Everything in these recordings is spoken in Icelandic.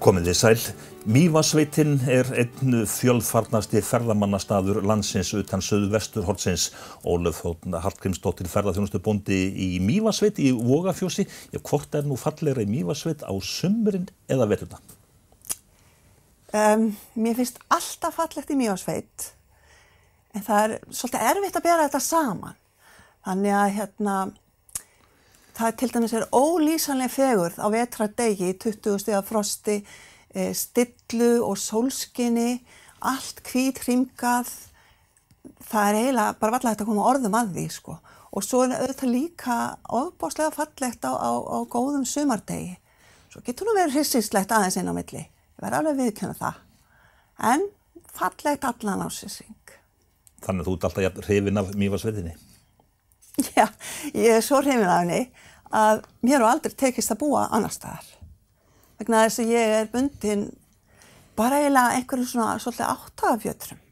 Komið þið sæl. Mývasveitin er einn fjölfarnasti ferðamannastaður landsins utan söðu vestur hortsins. Ólef Hallgrímsdóttir ferðarþjónustu bondi í Mývasveit í Vogafjósi. Já, hvort er nú falleira í Mývasveit á sumurinn eða veturna? Um, mér finnst alltaf fallegt í Mývasveit en það er svolítið erfitt að bera þetta saman. Þannig að hérna það til dæmis er ólýsanlega fegurð á vetradegi, 20 stiga frosti, e, stillu og sólskinni, allt hvít hringað, það er eiginlega bara valla hægt að koma orðum að því sko. Og svo er auðvitað líka ofbáslega fallegt á, á, á góðum sumardegi. Svo getur nú verið hrissinslegt aðeins inn á milli, ég verði alveg viðkjöna það. En fallegt allan á sísing. Þannig að þú ert alltaf hrifin af mývarsveitinni? Já, ég er svo hrifin af henni að mér á aldrei tekist að búa annar staðar. Vegna þess að ég er bundin bara eiginlega einhverjum svona svolítið áttagafjötrum.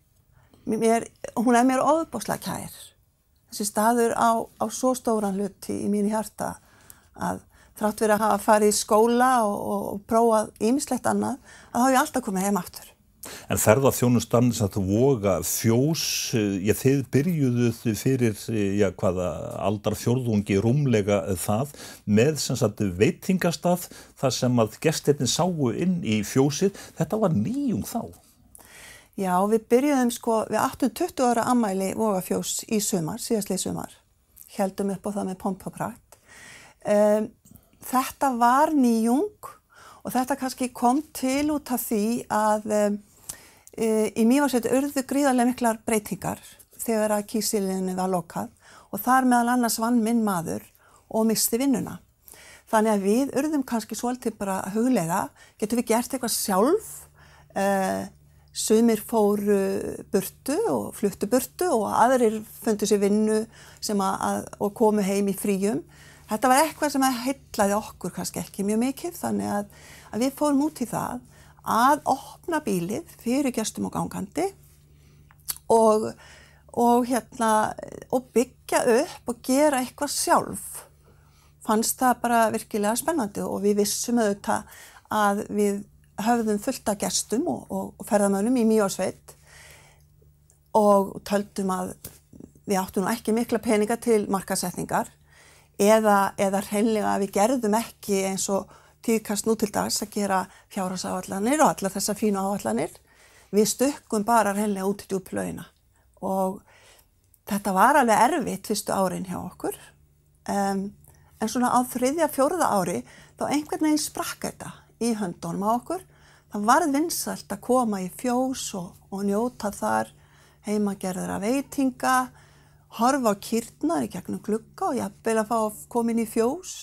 Hún er mér ofbáslega kær. Þessi staður á, á svo stóran hluti í mínu hjarta að þrátt verið að hafa farið í skóla og, og, og prófað ýmislegt annað að þá hef ég alltaf komið heim aftur. En ferðarþjónustan sem þú voga fjós, eh, já þið byrjuðuð fyrir, eh, já hvaða aldarfjörðungi rúmlega það með sem sagt veitingastað þar sem að gestirni sáu inn í fjósið, þetta var nýjung þá? Já, við byrjuðum sko, við 18-20 ára ammæli vogafjós í sumar, síðastlið sumar, heldum upp á það með pompaprætt. Um, þetta var nýjung og þetta kannski kom til út af því að um, Í Mývarsveit urðu gríðarlega miklar breytingar þegar að kísiliðinu var lokað og þar meðal annars vann minn maður og misti vinnuna. Þannig að við urðum kannski svolítið bara huglega, getur við gert eitthvað sjálf, eh, sumir fóru burtu og fluttu burtu og aðrir fundu sér vinnu að, og komu heim í fríum. Þetta var eitthvað sem heitlaði okkur kannski ekki mjög mikið þannig að, að við fórum út í það að opna bílið fyrir gestum og gangandi og, og, hérna, og byggja upp og gera eitthvað sjálf. Fannst það bara virkilega spennandi og við vissum auðvitað að við höfðum fullt af gestum og, og ferðamönnum í mjögsveit og töldum að við áttum ekki mikla peninga til markasetningar eða, eða hreinlega að við gerðum ekki eins og tíðkast nú til dags að gera fjárhásáallanir og alla þessa fínu áallanir. Við stökkum bara reynlega út í djúplögina og þetta var alveg erfitt fyrstu árin hjá okkur. Um, en svona á þriðja, fjóruða ári þá einhvern veginn sprakka þetta í höndunum á okkur. Það var vinsalt að koma í fjós og, og njóta þar heimagerður af veitinga, horfa á kýrnar í gegnum glugga og jafnvel að fá að koma inn í fjós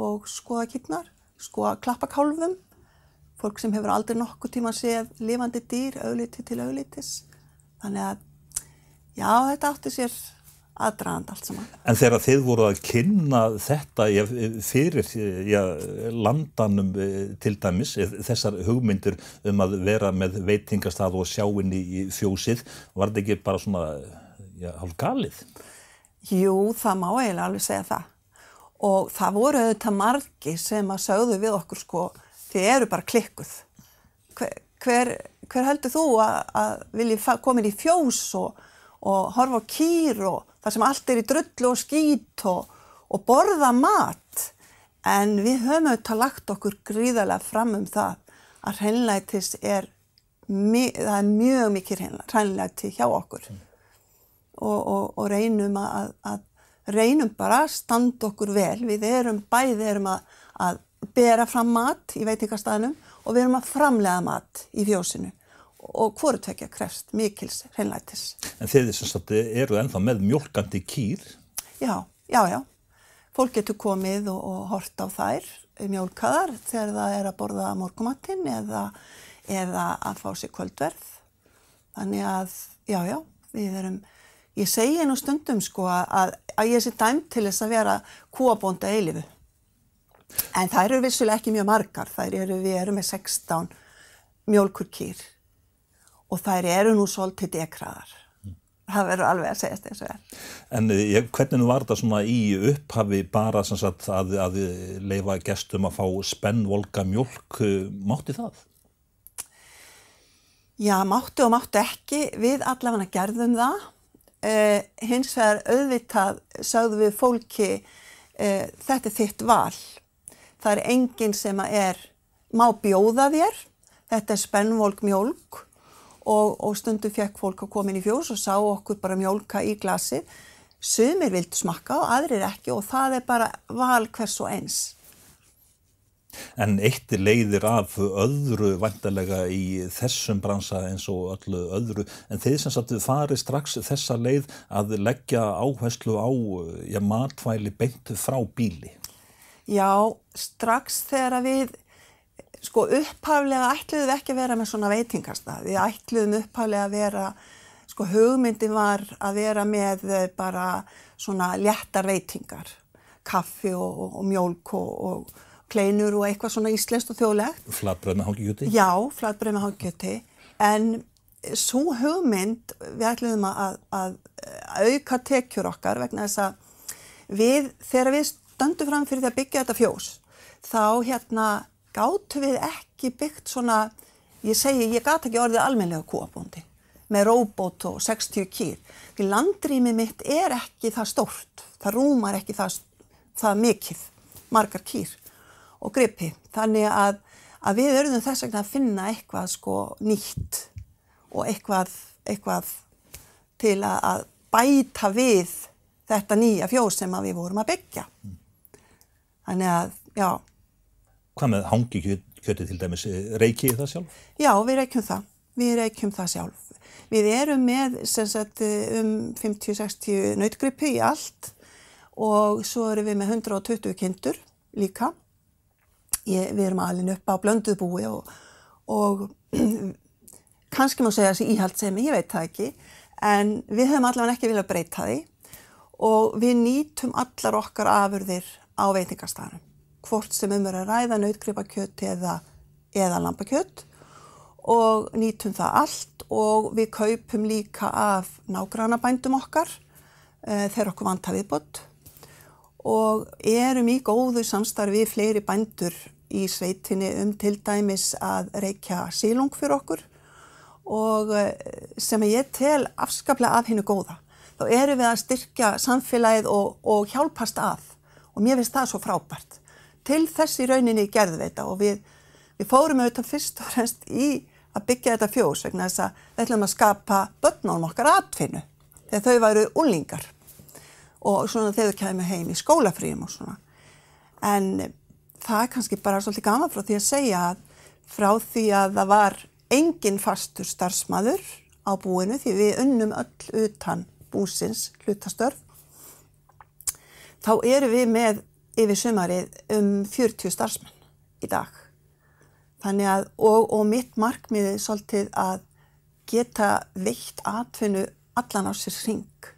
og skoða kýrnar sko að klappa kálfum, fólk sem hefur aldrei nokkuð tíma að séð lifandi dýr, augliti til auglitis. Þannig að já, þetta átti sér aðdraðand allt saman. En þegar þið voru að kynna þetta já, fyrir já, landanum eh, til dæmis, eh, þessar hugmyndir um að vera með veitingastað og sjáinn í fjósið, var þetta ekki bara svona hálf galið? Jú, það má eiginlega alveg segja það og það voru auðvitað margi sem að sögðu við okkur sko þið eru bara klikkuð. Hver, hver, hver heldur þú að, að vilji komin í fjós og, og horfa á kýr og það sem allt er í drullu og skít og, og borða mat? En við höfum auðvitað lagt okkur gríðarlega fram um það að hreinlætis er, það er mjög mikið hreinlæti hjá okkur. Mm. og, og reynum að, að reynum bara að standa okkur vel. Við erum bæði erum að, að bera fram mat í veitingastæðinum og við erum að framlega mat í fjósinu og hvoru tvekja krefst mikils hreinlætis. En þeir eru ennþá með mjölkandi kýr? Já, já, já. Fólk getur komið og, og hort á þær mjölkaðar þegar það er að borða morgumattinn eða, eða að fá sér kvöldverð. Þannig að, já, já, við erum Ég segi nú stundum sko að, að ég sé dæmt til þess að vera kúabónda eilifu. En það eru vissulega ekki mjög margar. Það eru, við erum með 16 mjölkurkýr og það eru nú svolítið dekraðar. það verður alveg að segjast eins og er. En eh, ég, hvernig var þetta svona í upphafi bara sagt, að, að leifa gestum að fá spennvolga mjölk, mátti það? Já, mátti og mátti ekki, við allavega gerðum það, uh, hins vegar auðvitað sögðu við fólki uh, þetta er þitt val, það er enginn sem er, má bjóða þér, þetta er spennvolg mjölk og, og stundu fekk fólk að koma inn í fjós og sá okkur bara mjólka í glasi. Sumir vildu smakka og aðrir ekki og það er bara val hvers og eins. En eitt leiðir af öðru vantarlega í þessum bransa eins og öllu öðru en þeir sem sagt fari strax þessa leið að leggja áherslu á ja, matvæli beint frá bíli. Já, strax þegar við sko upphaflega ætluðum við ekki að vera með svona veitingastað. Við ætluðum upphaflega að vera, sko hugmyndin var að vera með bara svona léttar veitingar, kaffi og, og, og mjólk og, og kleinur og eitthvað svona íslenskt og þjóðlegt. Flatbröð með hangjöti? Já, flatbröð með hangjöti. En svo hugmynd, við ætluðum að, að, að auka tekjur okkar vegna þess að við, þegar við stöndum fram fyrir því að byggja þetta fjós, þá hérna gáttu við ekki byggt svona, ég segi, ég gata ekki orðið almenlega kúabóndi með róbót og 60 kýr. Því landrými mitt er ekki það stórt, það rúmar ekki það, það mikið, margar kýr og gripi. Þannig að, að við örðum þess vegna að finna eitthvað sko nýtt og eitthvað, eitthvað til að, að bæta við þetta nýja fjós sem við vorum að byggja. Þannig að, já, Hvað með hangikjöti til dæmis, reykið það sjálf? Já, við reykjum það. Við reykjum það sjálf. Við erum með sagt, um 50-60 nautgrippi í allt og svo erum við með 120 kindur líka. Ég, við erum alveg upp á blönduð búi og, og kannski má segja þessi íhaldsemi, ég veit það ekki, en við höfum allavega ekki viljað breyta því og við nýtum allar okkar afurðir á veitingarstaðarum hvort sem um er að ræða nautgripakjött eða, eða lampakjött og nýtum það allt og við kaupum líka af nágrannabændum okkar e, þegar okkur vant að viðbott og erum í góðu samstarfi fleiri bændur í sveitinni um til dæmis að reykja sílung fyrir okkur og eh, sem ég tel afskaplega af hennu góða. Þá erum við að styrkja samfélagið og, og hjálpast að og mér finnst það svo frábært til þess í rauninni gerðu við þetta og við, við fórum auðvitað fyrst og fremst í að byggja þetta fjós vegna þess að við ætlum að skapa börnum okkar atfinnu þegar þau væru úlingar og svona þegar þau kemur heim í skólafrýjum og svona. En það er kannski bara svolítið gaman frá því að segja að frá því að það var engin fastur starfsmæður á búinu því við unnum öll utan búsins hlutastörf þá eru við með yfir sumarið um 40 starfsmenn í dag. Þannig að, og, og mitt markmiðið er svolítið að geta veitt atfinnu allan á sér ring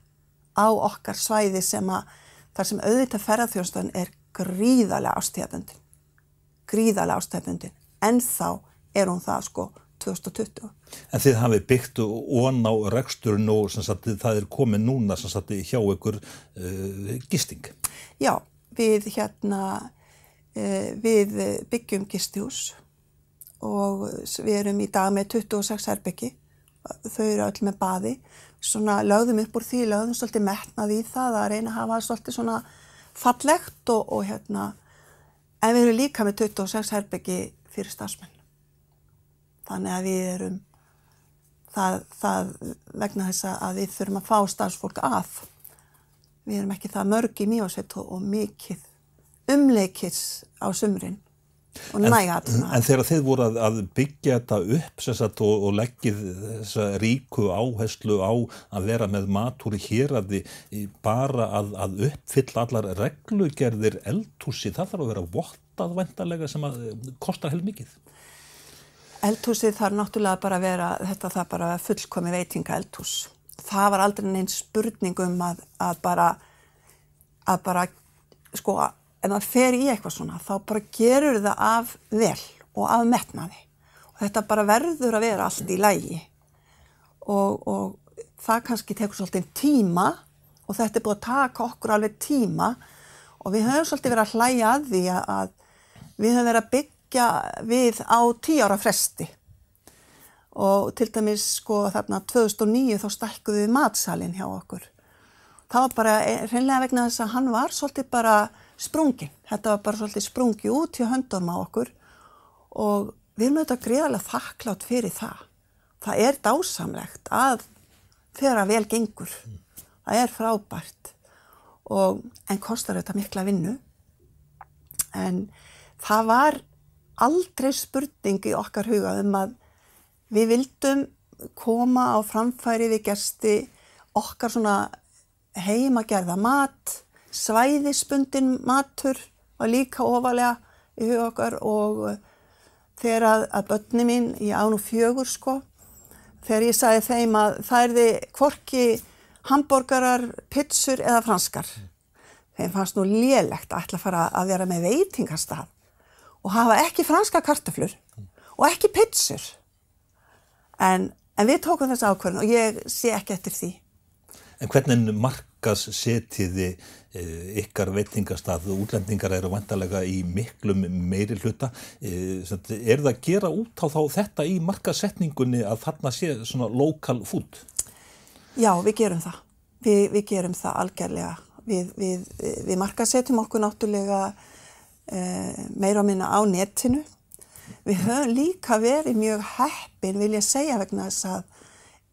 á okkar svæði sem að þar sem auðvitað ferðarþjóðstöðun er gríðarlega ástíðaböndin. Gríðarlega ástíðaböndin. En þá er hún það sko 2020. En þið hafið byggt ón á reksturinn og sagt, það er komið núna sagt, hjá ykkur uh, gisting. Já, við hérna uh, við byggjum gistihús og við erum í dag með 26 herbyggi þau eru öll með baði svona lögðum upp úr því, lögðum svolítið metnað í það að reyna að hafa svolítið svona fallegt og, og hérna en við erum líka með 26 herbyggi fyrir stafsmenn þannig að við erum það, það vegna þess að við þurfum að fá stafsfólk að. Við erum ekki það mörg í mjósveit og, og mikið umleikis á sumrin og næga en, en þegar þið voru að, að byggja þetta upp sagt, og, og leggið þessa ríku áherslu á að vera með matúri hér að þið bara að, að uppfylla allar reglugerðir eldhúsi, það þarf að vera vottað vendarlega sem að kostar heil mikið. Eldhúsið þarf náttúrulega bara að vera þetta þarf bara að fullkomi veitinga eldhús. Það var aldrei neins spurning um að, að bara að bara sko ef maður fer í eitthvað svona þá bara gerur það af vel og af metnaði. Og þetta bara verður að vera allt í lægi og, og það kannski tekur svolítið tíma og þetta er búið að taka okkur alveg tíma. Og við höfum svolítið verið að hlæja að því að við höfum verið að byggja við á tíu ára fresti. Og til dæmis sko þarna 2009 þá stækkuðu við matsalinn hjá okkur. Það var bara reynlega vegna þess að hann var svolítið bara sprungin. Þetta var bara svolítið sprungi út hjá höndunum á okkur og við erum auðvitað greiðarlega þakklátt fyrir það. Það er dásamlegt að þeirra vel gengur. Það er frábært og en kostar þetta mikla vinnu. En það var aldrei spurning í okkar huga um að við vildum koma á framfæri við gersti okkar svona heimagerða mat, svæðispundin matur var líka ofalega í huga okkar og þegar að, að börni mín, ég án og fjögur sko, þegar ég sagði þeim að það er þið kvorki hambúrgarar, pitsur eða franskar. Þeim fannst nú lélegt að ætla að fara að vera með veitingastaf og hafa ekki franska kartaflur og ekki pitsur. En, en við tókum þessu ákvörðin og ég sé ekki eftir því. En hvernig markas setiði eh, ykkar veitingastað útlendingar eru vantarlega í miklum meiri hluta. Eh, er það að gera út á þá þetta í markasetningunni að þarna sé svona lokal fút? Já, við gerum það. Vi, við gerum það algjörlega. Við, við, við markasetjum okkur náttúrulega eh, meira og minna á netinu Við höfum líka verið mjög heppin, vil ég segja vegna þess að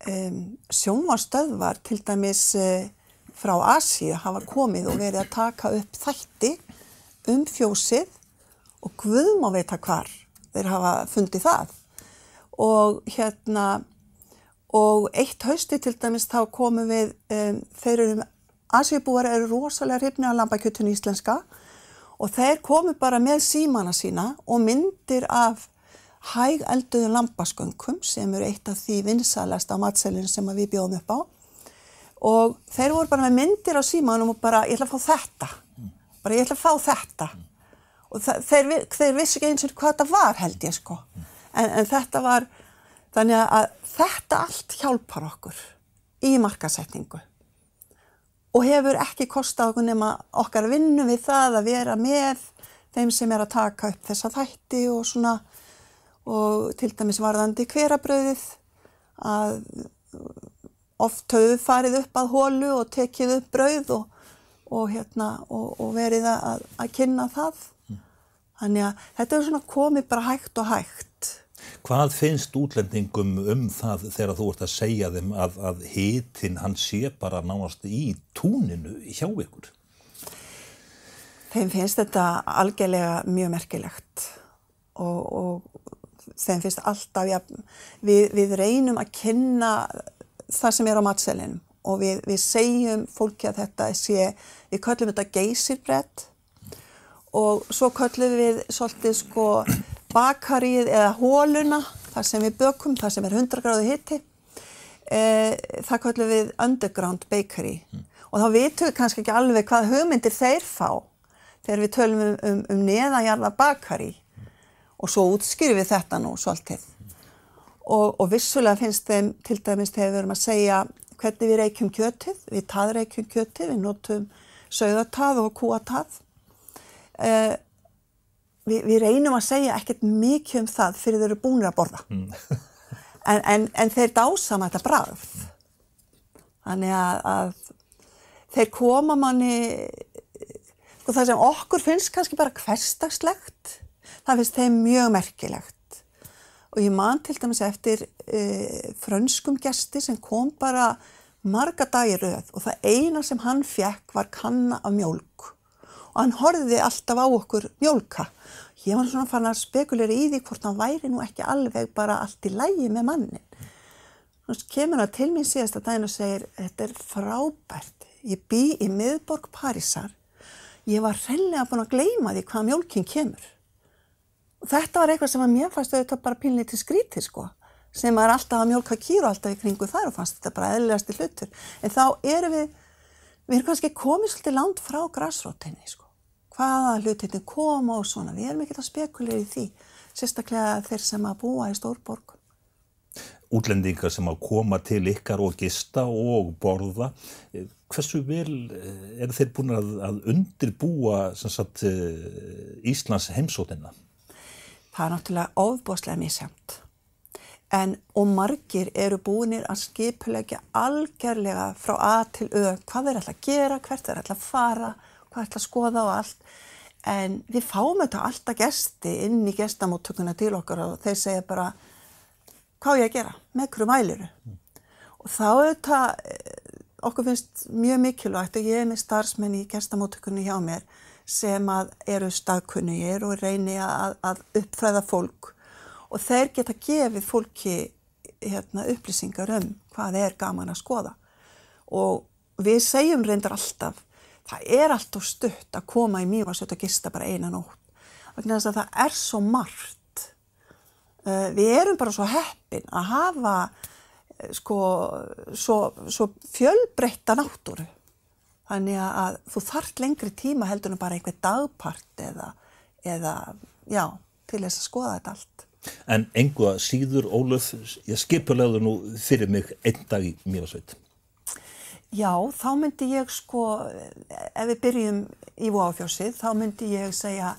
um, sjónvarstöðvar til dæmis uh, frá Asíu hafa komið og verið að taka upp þætti um fjósið og Guðum á veita hvar þeir hafa fundið það. Og hérna, og eitt hausti til dæmis þá komum við, um, þeir eru, Asíubúar eru rosalega hrifni á lambakjötun íslenska og þeir komu bara með símana sína og myndir af hæg elduðu lampasköngum sem eru eitt af því vinsalast á matselinu sem við bjóðum upp á og þeir voru bara með myndir á símanum og bara ég ætla að fá þetta. Bara ég ætla að fá þetta. Og þeir, þeir vissi ekki eins og hvað þetta var held ég sko. En, en þetta var þannig að þetta allt hjálpar okkur í markasetningu og hefur ekki kostað okkur nema okkar vinnu við það að vera með þeim sem er að taka upp þessa þætti og svona og til dæmis varðandi hverabröðið að oft höfðu farið upp að hólu og tekið upp bröð og, og, hérna, og, og verið að, að kynna það. Þannig að þetta er svona komið bara hægt og hægt. Hvað finnst útlendingum um það þegar þú ert að segja þeim að, að hitin hann sé bara nánast í túninu hjá ykkur? Þeim finnst þetta algjörlega mjög merkilegt og, og þeim finnst alltaf, ja, við, við reynum að kynna það sem er á matselinum og við, við segjum fólki að þetta sé, við köllum þetta geysirbrett og svo köllum við svolítið sko bakarið eða hóluna, þar sem við bökum, þar sem er 100 gráðu hitti, e, það kallum við underground bakery mm. og þá vitum við kannski ekki alveg hvað hugmyndir þeir fá þegar við tölum um, um, um neðanjarða bakari mm. og svo útskýrum við þetta nú svolítið og, og vissulega finnst þeim til dæmis þegar við erum að segja hvernig við reykjum kjötið, við taðreykjum kjötið, við notum sögðartað og kúatað. Uh, við, við reynum að segja ekkert mikið um það fyrir þau eru búinir að borða mm. en, en, en þeir dásama þetta brað þannig að, að þeir koma manni sko það sem okkur finnst kannski bara hverstagslegt það finnst þeim mjög merkilegt og ég man til dæmis eftir e, frönskum gesti sem kom bara marga dagir rauð og það eina sem hann fekk var kanna af mjölk og hann horfiði alltaf á okkur mjölka ég var svona fann að spekulera í því hvort hann væri nú ekki alveg bara allt í lægi með mannin. Þannig kemur hann til mín síðast að daginn og segir þetta er frábært, ég bý í miðborg Parísar, ég var reynlega búin að gleima því hvað mjólkinn kemur. Þetta var eitthvað sem að mér fannst auðvitað bara pínlið til skrítið sko, sem er alltaf að mjólka kýru alltaf í kringu þar og fannst þetta bara eðlilegast í hlutur. En þá erum við, við erum kannski komið svolítið langt frá græsrótinni sko hvaða hlutinni koma og svona. Við erum ekkert að spekulera í því, sérstaklega þeir sem að búa í stórborgum. útlendingar sem að koma til ykkar og gista og borða. Hversu vel eru þeir búin að, undirbúa sagt, Íslands heimsótina? Það er náttúrulega ofboslega misjamt. En og margir eru búinir að skipulegja algjörlega frá A til Ö hvað þeir ætla að gera, hvert þeir ætla að fara, hvað ætla að skoða og allt. En við fáum þetta alltaf gesti inn í gestamóttökuna til okkar og þeir segja bara hvað ég að gera, með hverju mæliru. Mm. Og þá auðvitað, eh, okkur finnst mjög mikilvægt að ég er með starfsmenn í gestamóttökunni hjá mér sem að eru staðkunnugir og reyni að, að uppfræða fólk. Og þeir geta gefið fólki hérna, upplýsingar um hvað er gaman að skoða. Og við segjum reyndar alltaf það er alltaf stutt að koma í mývarsöld og gista bara eina nótt. Þannig að það er svo margt. Uh, við erum bara svo heppin að hafa uh, sko svo, svo fjölbreytta náttúru þannig að þú þart lengri tíma heldur en bara einhver dagpart eða, eða já, til þess að skoða þetta allt En enga síður, Ólöf, ég skipulegðu nú fyrir mig einn dag í Mývarsveit. Já, þá myndi ég sko, ef við byrjum í Váfjósið, þá myndi ég segja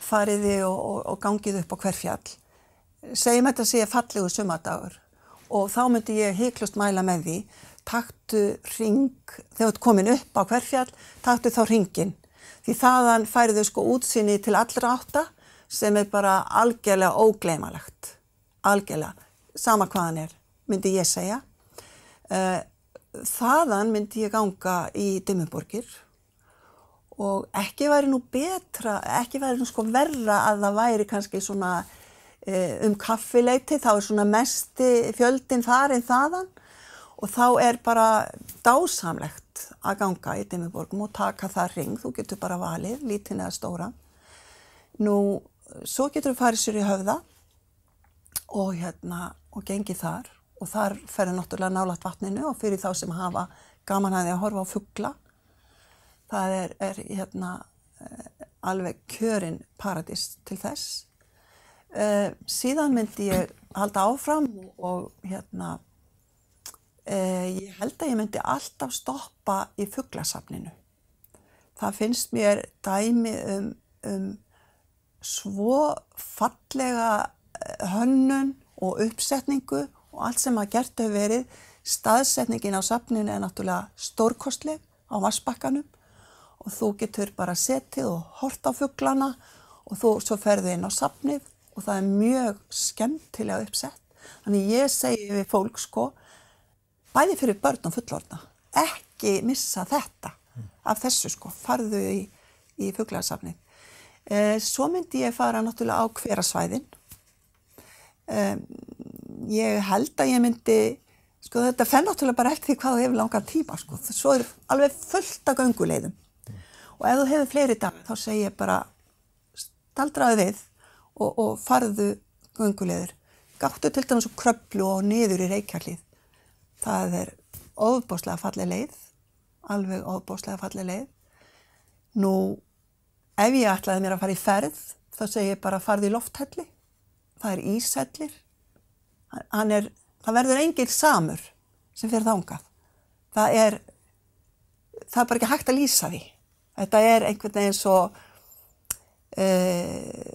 fariði og, og, og gangið upp á hver fjall. Segjum þetta að sé fallegu sumadagur og þá myndi ég heiklust mæla með því, taktu ring, þegar þú komin upp á hver fjall, taktu þá ringin. Því þaðan færiðu sko útsinni til allra átta sem er bara algjörlega ógleimalegt, algjörlega, sama hvaðan er, myndi ég segja. Uh, þaðan myndi ég ganga í Dimmuborgir og ekki væri nú betra, ekki væri nú sko verra að það væri kannski svona uh, um kaffileiti, þá er svona mesti fjöldin farin þaðan og þá er bara dásamlegt að ganga í Dimmuborgum og taka það ring, þú getur bara valið, lítinn eða stóra. Nú svo getur við farið sér í höfða og hérna og gengið þar. Og þar ferur náttúrulega nálat vatninu og fyrir þá sem hafa gaman að því að horfa á fuggla það er, er hérna eh, alveg kjörin paradís til þess. Uh, síðan myndi ég halda áfram og hérna uh, ég held að ég myndi alltaf stoppa í fugglasafninu það finnst mér dæmi um, um svo fallega eh, hönnun og uppsetningu og allt sem að gert hefur verið staðsetningin á safninu er náttúrulega stórkostleg á vassbakkanum og þú getur bara setið og hort á fugglana og þú svo ferðu inn á safnið og það er mjög skemmtilega uppsett. Þannig ég segi við fólk sko, bæði fyrir börn og fullorna, ekki missa þetta af þessu sko, farðu í, í fugglarsafnið. Eh, svo myndi ég fara náttúrulega á hverasvæðin. Ég held að ég myndi, sko þetta fenn náttúrulega bara eftir því hvað þú hefur langar tíma sko. Svo er alveg fullt af ganguleiðum. Og ef þú hefur fleiri dag þá segir ég bara staldraðu við og, og farðu ganguleiður. Gáttu til dæmis og kröplu og niður í reykjarlið. Það er ofbáslega fallið leið, alveg ofbáslega fallið leið. Nú Ef ég ætlaði mér að fara í ferð, þá segi ég bara farði í lofthelli. Það er íshellir. Er, það verður engil samur sem fyrir þángað. Það er, það er bara ekki hægt að lýsa því. Þetta er einhvern veginn svo, e,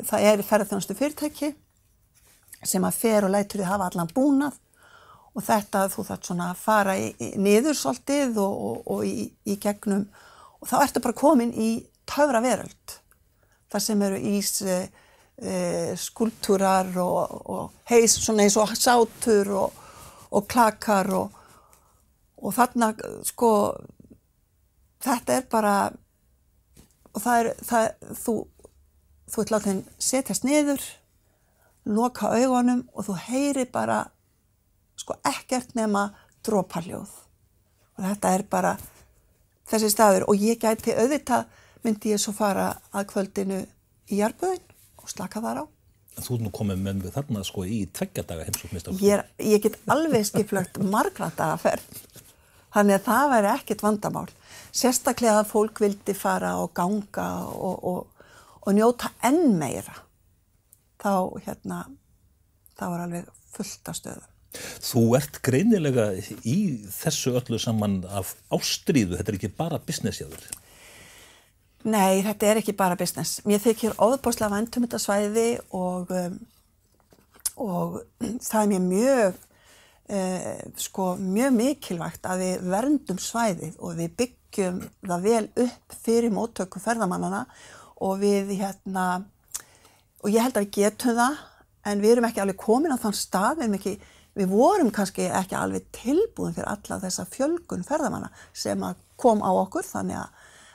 það er ferðarþjónustu fyrirtæki sem að fer og lætur þið hafa allan búnað og þetta þú þarf svona að fara í, í, niður svolítið og, og, og í, í gegnum. Og þá ertu bara komin í töfra veröld þar sem eru ís e, e, skulptúrar og, og heis svona eins og sátur og, klakar og þarna sko þetta er bara og það er það, þú þú ert látið að setjast niður loka augunum og þú heyri bara sko ekkert nema dróparljóð og þetta er bara þessi staður og ég gæti auðvitað myndi ég svo fara að kvöldinu í Jarböðin og slaka þar á. Þú er nú komið með mig þarna sko í tveggjadaga heimsóknist. Ég, ég get alveg skiplagt margra dagaferð, þannig að það væri ekkit vandamál. Sérstaklega að fólk vildi fara og ganga og, og, og njóta enn meira. Þá, hérna, þá var alveg fullt af stöðum. Þú ert greinilega í þessu öllu saman af ástríðu, þetta er ekki bara business jáður. Nei, þetta er ekki bara business. Mér þykir óðbáslega vandum þetta svæði og, um, og það er mér mjög, uh, sko, mjög mikilvægt að við verndum svæðið og við byggjum það vel upp fyrir móttöku ferðamannana og við hérna, og ég held að við getum það en við erum ekki alveg komin á þann stað, við erum ekki, við vorum kannski ekki alveg tilbúin fyrir alla þessa fjölgun ferðamanna sem kom á okkur þannig að,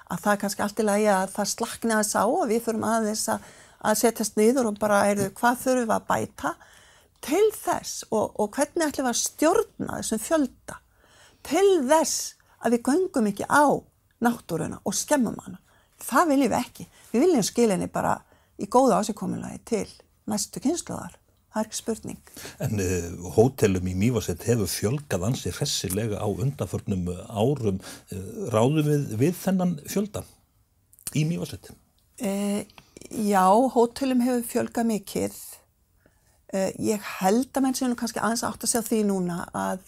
að það er kannski allt í lagi að það slakni að sá og við förum aðeins að, að setjast niður og bara eru hvað þurfum við að bæta til þess og, og hvernig ætlum við að stjórna þessum fjölda til þess að við göngum ekki á náttúruna og skemmum hana. Það viljum við ekki. Við viljum skilja henni bara í góða ásikominlagi til næstu kynsluðar. Það er ekki spurning. En uh, hótelum í Mývarsett hefur fjölgað ansi hressilega á undanförnum árum. Uh, ráðum við við þennan fjölda í Mývarsett? Uh, já, hótelum hefur fjölgað mikið. Ég held að menn séu nú kannski aðeins átt að segja því núna að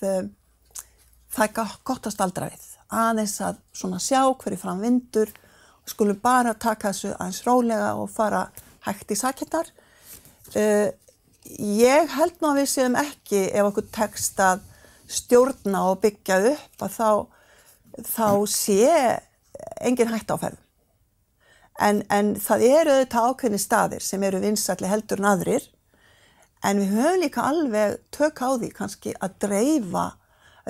það er gott að staldra við. Aðeins að svona sjá hverju fram vindur skulum bara taka þessu aðeins rólega og fara hægt í sakettar. Uh, ég held nú að við séum ekki ef okkur tekst að stjórna og byggja upp að þá, þá sé engin hægt áferð. En, en það eru auðvitað ákveðni staðir sem eru vinsalli heldur en aðrir en við höfum líka alveg tök á því kannski að dreifa,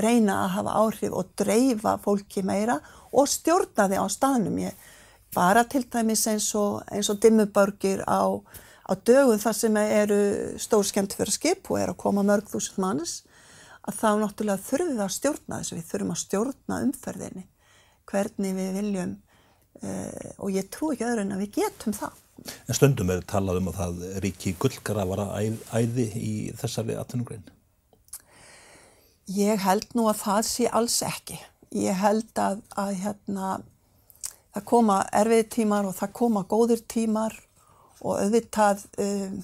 reyna að hafa áhrif og dreifa fólki meira og stjórna því á staðnum. Ég, bara til dæmis eins og, og dimmubörgir á, á dögum þar sem eru stór skemmt fyrir skip og er að koma mörg þúsund mannis að þá náttúrulega þurfum við að stjórna þessu, við þurfum að stjórna umferðinni, hvernig við viljum uh, og ég trú ekki öðru en að við getum það. En stundum er talað um að það ríki gullgrafara æð, æði í þessari atvinnugrein? Ég held nú að það sé alls ekki. Ég held að, að hérna, það koma erfið tímar og það koma góður tímar og auðvitað um,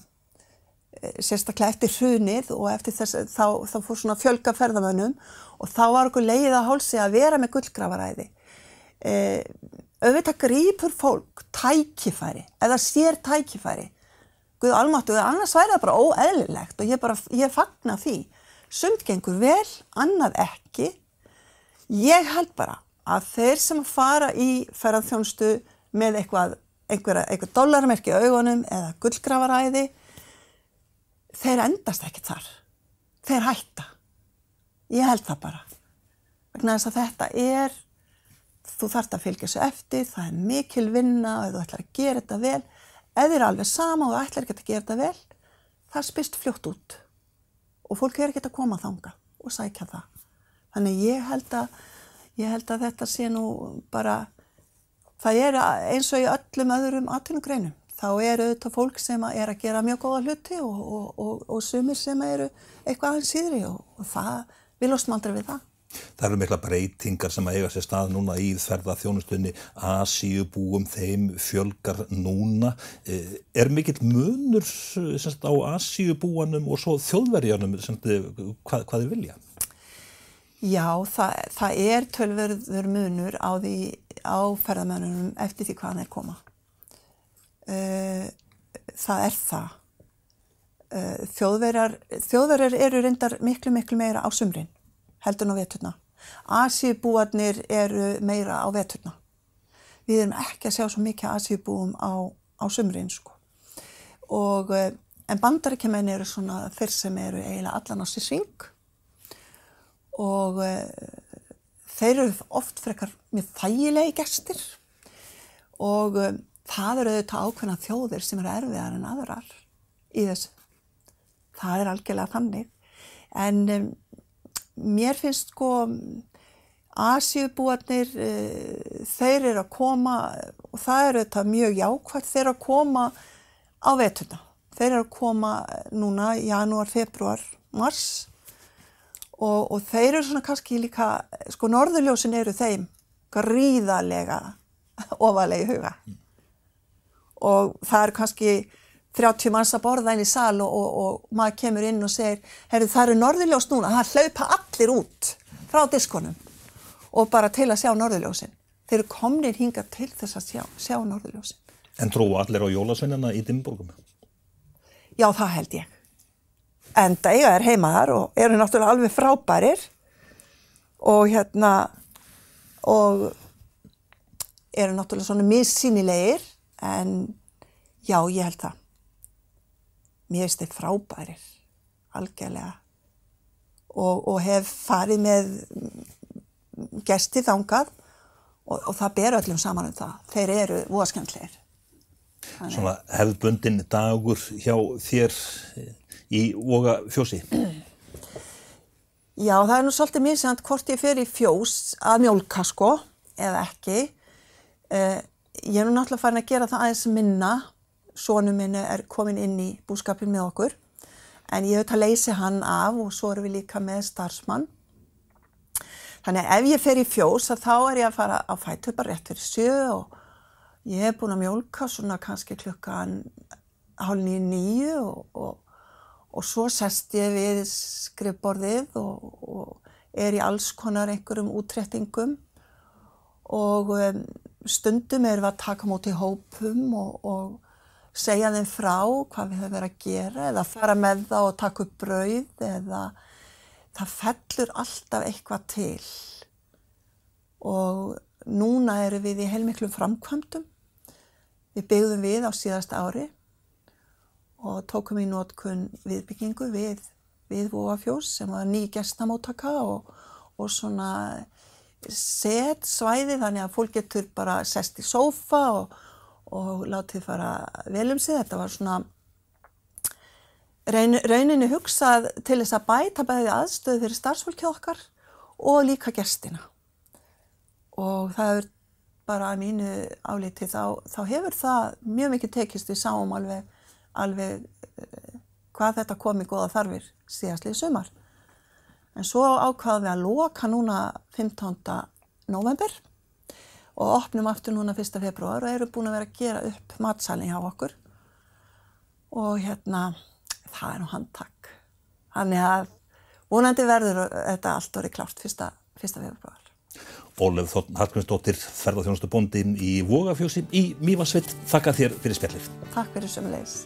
sérstaklega eftir hrunið og eftir þess þá, þá fór svona fjölga ferðamönnum og þá var okkur leið að hálsi að vera með gullgrafaræði. Um, auðvitað grýpur fólk tækifæri eða sér tækifæri. Guð almáttu, annars væri það bara óeðlilegt og ég bara, ég fagna því. Sumt gengur vel, annað ekki. Ég held bara að þeir sem fara í ferðarþjónstu með eitthvað einhverja, einhver dollarmerki í augunum eða gullgrafaræði þeir endast ekki þar. Þeir hætta. Ég held það bara. Vegna þess að þetta er þú þarfst að fylgja þessu eftir, það er mikil vinna og þú ætlar að gera þetta vel, ef þið er alveg sama og þú ætlar ekki að gera þetta vel, það spist fljótt út og fólk er ekki að koma þanga og sækja það. Þannig ég held að, ég held að þetta sé nú bara, það er eins og í öllum öðrum atvinnugreinum. Þá eru þetta fólk sem er að gera mjög góða hluti og, og, og, og sumir sem eru eitthvað aðeins síðri og það, við lostum aldrei við það. Það eru mikla breytingar sem að eiga sér stað núna í þverða þjónustunni Asíubúum, þeim fjölgar núna. Eh, er mikill munur semst, á Asíubúanum og svo þjóðverjanum semst, hvað, hvað þið vilja? Já, það, það er tölverður munur á, því, á ferðamönunum eftir því hvaðan er koma. Eh, það er það. Eh, þjóðverjar, þjóðverjar eru reyndar miklu, miklu meira á sumrin heldur en á veturna. Asíubúarnir eru meira á veturna. Við erum ekki að sjá svo mikið asíubúum á, á sumrin sko. Og, eh, en bandaríkjumenn eru svona þeir sem eru eiginlega allan á sér sving og þeir eru oft frekar með þægilegi gestir og e, það eru auðvitað ákveðna þjóðir sem eru erfiðar en aðrar í þessu. Það er algjörlega þannig. En um, mér finnst sko Asjubúarnir, e, eh, þeir eru að koma og það eru þetta mjög jákvæmt, þeir eru að koma á vetuna. Þeir eru að koma núna í janúar, februar, mars og, og þeir eru svona kannski líka, sko norðurljósin eru þeim gríðarlega ofalegi huga. Mm. Og það er kannski 30 manns að borða inn í sal og, og, og maður kemur inn og segir, herru það eru norðurljós núna, það hlaupa allir út frá diskonum og bara til að sjá norðurljósin. Þeir eru komnir hinga til þess að sjá, sjá norðurljósin. En trú allir á jólasveinana í Dimborgum? Já, það held ég. En það eiga er heima þar og eru náttúrulega alveg frábærir og hérna og eru náttúrulega svona missýnilegir en já, ég held það. Mér finnst þeir frábærir, algjörlega og, og hef farið með gesti þangað og, og það ber öllum saman um það. Þeir eru voðaskemmtlegir. Svona hefðbundin dagur hjá þér í Voga fjósi? Já, það er nú svolítið sænt hvort ég fer í fjós að mjólka sko, eða ekki. Uh, ég er nú náttúrulega farin að gera það aðeins minna. Sónu minn er komin inn í búskapin með okkur. En ég þetta að leysi hann af og svo erum við líka með starfsmann. Þannig að ef ég fer í fjós þá er ég að fara á fætu bara rétt fyrir sjö og ég hef búin að mjólka svona kannski klukkan hálf nýju nýju og, og, og svo sest ég við skrifborðið og, og er í alls konar einhverjum útrettingum og um, stundum erum við að taka móti hópum og segja þeim frá hvað við höfum verið að gera eða fara með það og taka upp brauð eða það fellur alltaf eitthvað til og núna eru við í heilmiklum framkvæmdum. Við byggðum við á síðast ári og tókum í nótkunn viðbyggingu við, við Vóafjós sem var ný gestamóttaka og, og svona set svæði þannig að fólk getur bara sest í sófa og, og látið fara vel um sig. Þetta var svona rauninni hugsað til þess að bæta bæði aðstöðu fyrir starfsfólkið okkar og líka gestina. Og það er bara að mínu áliti þá, þá hefur það mjög mikið tekist við sáum alveg, alveg uh, hvað þetta kom í goða þarfir síðastlið sumar. En svo ákvaðum við að loka núna 15. november og opnum aftur núna 1. februar og eru búin að vera að gera upp matsalni hjá okkur. Og hérna það er nú handtak. Þannig að vonandi verður þetta allt orðið klárt fyrsta, fyrsta februar. Ólef Þorn Harkvinsdóttir, ferðarþjónustu bóndin í Vogafjósi í Mývarsveit. Þakka þér fyrir spjallið. Takk fyrir sömulegis.